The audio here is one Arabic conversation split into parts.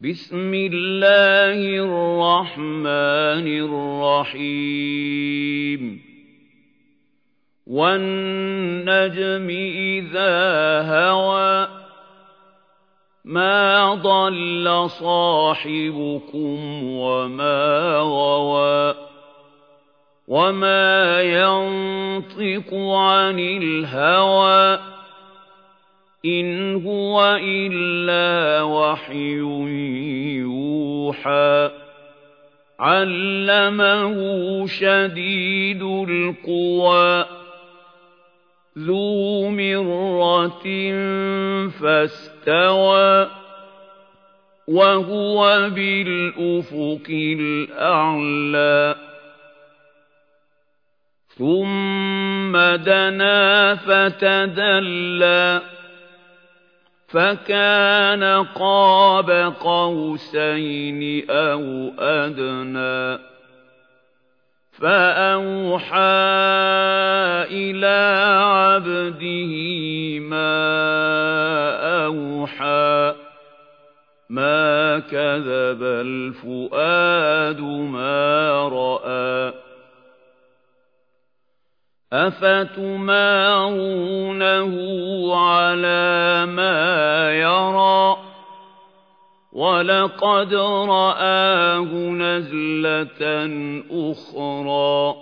بسم الله الرحمن الرحيم. والنجم إذا هوى ما ضل صاحبكم وما غوى وما ينطق عن الهوى. إن هو إلا وحي يوحى علمه شديد القوى ذو مرة فاستوى وهو بالأفق الأعلى ثم دنا فتدلى فكان قاب قوسين أو أدنى. فأوحى إلى عبده ما أوحى. ما كذب الفؤاد ما رأى. أفتمارونه على ما يرى؟ ولقد رآه نزلة أخرى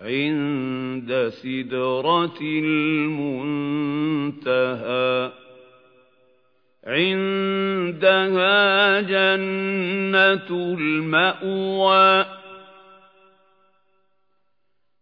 عند سدرة المنتهى عندها جنة المأوى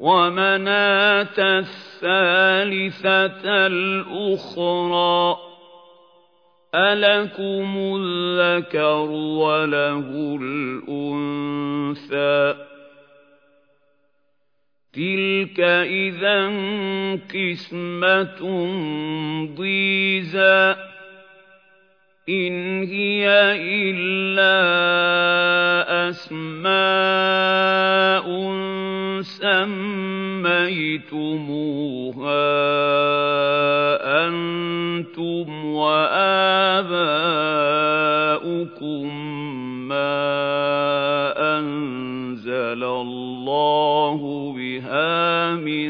ومناة الثالثة الأخرى ألكم الذكر وله الأنثى تلك إذا قسمة ضيزى إن هي إلا أسماء سميتموها أنتم وآباؤكم ما أنزل الله بها من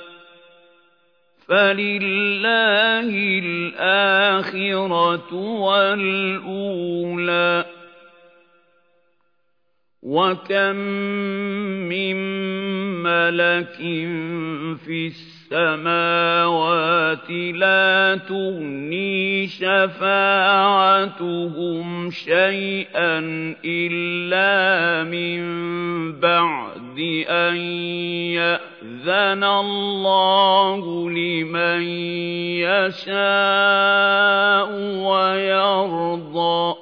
فلله الآخرة والأولى وكم من ملك في السماوات لا تغني شفاعتهم شيئا إلا من بعد أن يأذن الله لمن يشاء ويرضى.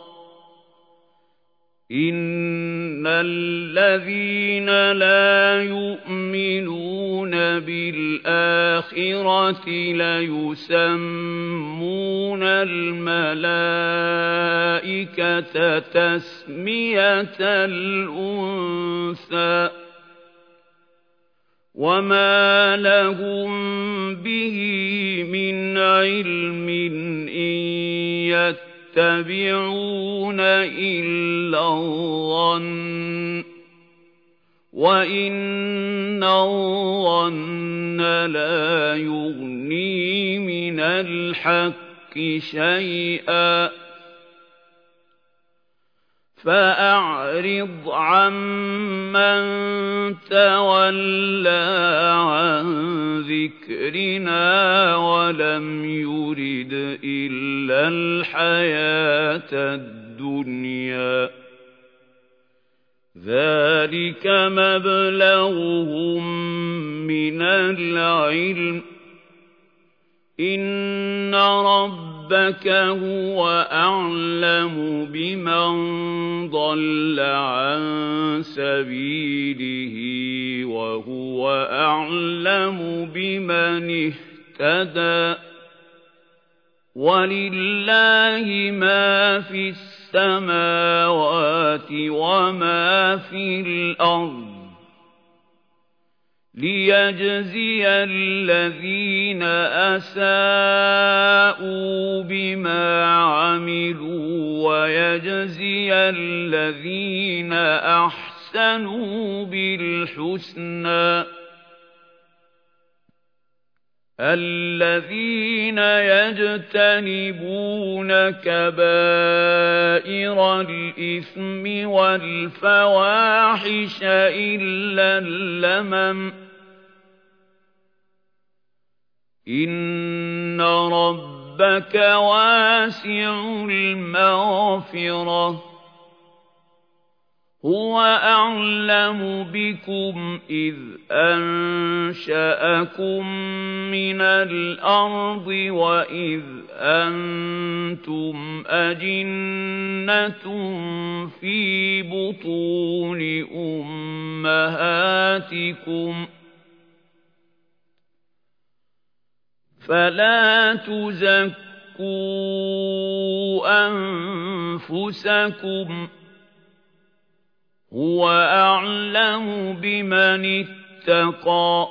إن الذين لا يؤمنون بالآخرة ليسمون الملائكة تسمية الأنثى. وما لهم به من علم إن يتبعون إلا الظن وإن الظن لا يغني من الحق شيئا فأعرض عمن تولى عن ذكرنا ولم يرد إلا الحياة الدنيا. ذلك مبلغهم من العلم. إن ربك هو أعلم بمن ضل عن سبيله وهو أعلم بمن اهتدى ولله ما في السماوات وما في الأرض ليجزي الذين أساءوا بما عملوا ويجزي الذين أحسنوا بالحسنى الذين يجتنبون كبائر الإثم والفواحش إلا اللمم إن ربك واسع المغفرة هو أعلم بكم إذ أنشأكم من الأرض وإذ أنتم أجنة في بطون أمهاتكم فلا تزكوا أنفسكم هو أعلم بمن اتقى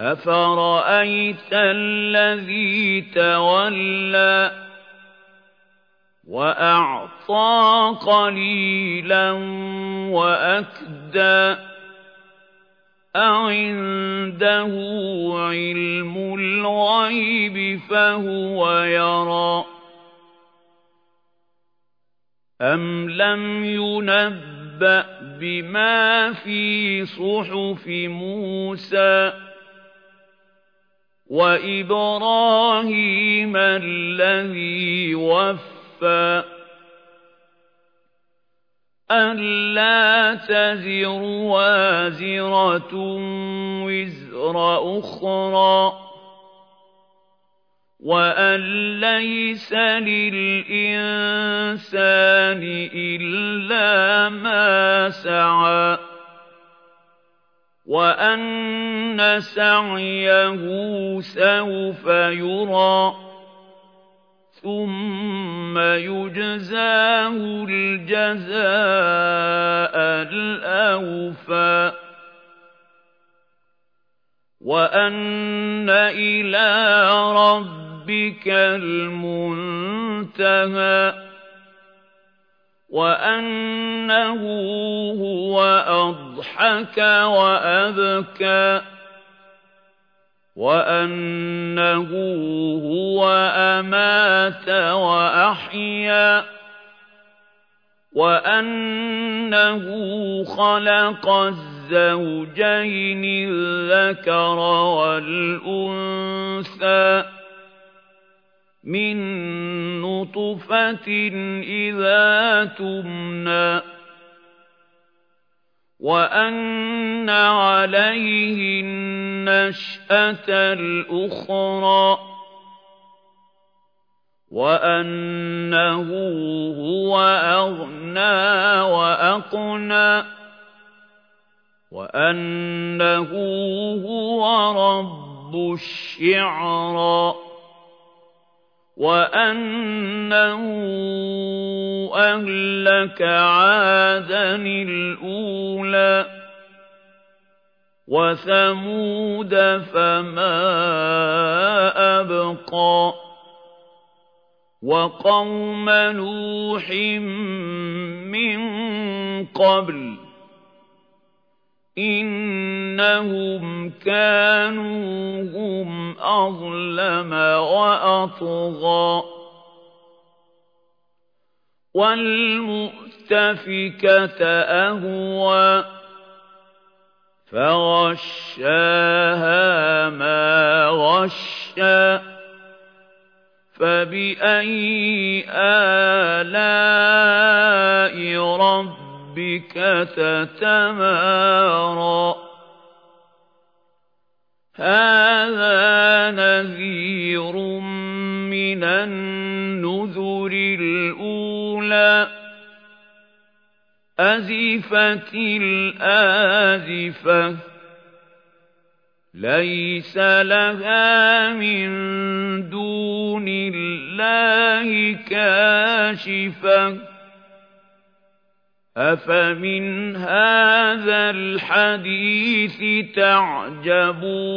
أفرأيت الذي تولى وأعطى قليلا وأكدى أعنده علم الغيب فهو يرى أَمْ لَمْ يُنَبَّأْ بِمَا فِي صُحُفِ مُوسَى وَإِبْرَاهِيمَ الَّذِي وَفَّى أَلَّا تَزِرُ وَازِرَةٌ وِزْرَ أُخْرَى وَأَن لَّيْسَ لِلْإِنسَانِ إِلَّا مَا سَعَىٰ وَأَنَّ سَعْيَهُ سَوْفَ يُرَىٰ ثُمَّ يُجْزَاهُ الْجَزَاءَ الْأَوْفَىٰ. وَأَنَّ إِلَىٰ رَبِّكَ الْمُنتَهَىٰ. وَأَنَّهُ هُوَ أَضْحَكَ وَأَبْكَىٰ. وَأَنَّهُ هُوَ أَمَاتَ وَأَحْيَا وَأَنَّهُ خَلَقَ الزَّوْجَيْنِ الذَّكَرَ وَالْأُنثَىٰ مِن نُّطْفَةٍ إِذَا تُمْنَىٰ وَأَنَّ عَلَيْهِ النَّشْأَةَ الْأُخْرَىٰ وَأَنَّهُ هُوَ أَغْنَىٰ وَأَقْنَىٰ وَأَنَّهُ هُوَ رَبُّ الشِّعْرَىٰ وَأَنَّهُ أَهْلَكَ عَادًا الْأُولَىٰ وَثَمُودَ فَمَا أَبْقَىٰ وَقَوْمَ نُوحٍ مِّن قَبْلُ إِنَّهُمْ كَانُوا أظلم وأطغى. والمؤتفكة أهوى. فغشاها ما غشى فبأي آلاء ربك تتمارى؟ هذا نذير من النذر الأولى. أزفت الآزفة ليس لها من دون الله كاشفة. أفمن هذا الحديث تعجبون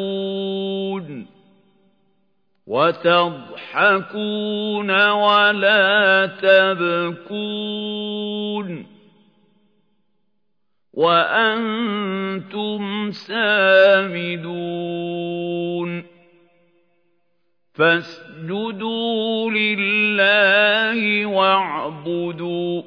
وتضحكون ولا تبكون وأنتم سامدون فاسجدوا لله واعبدوا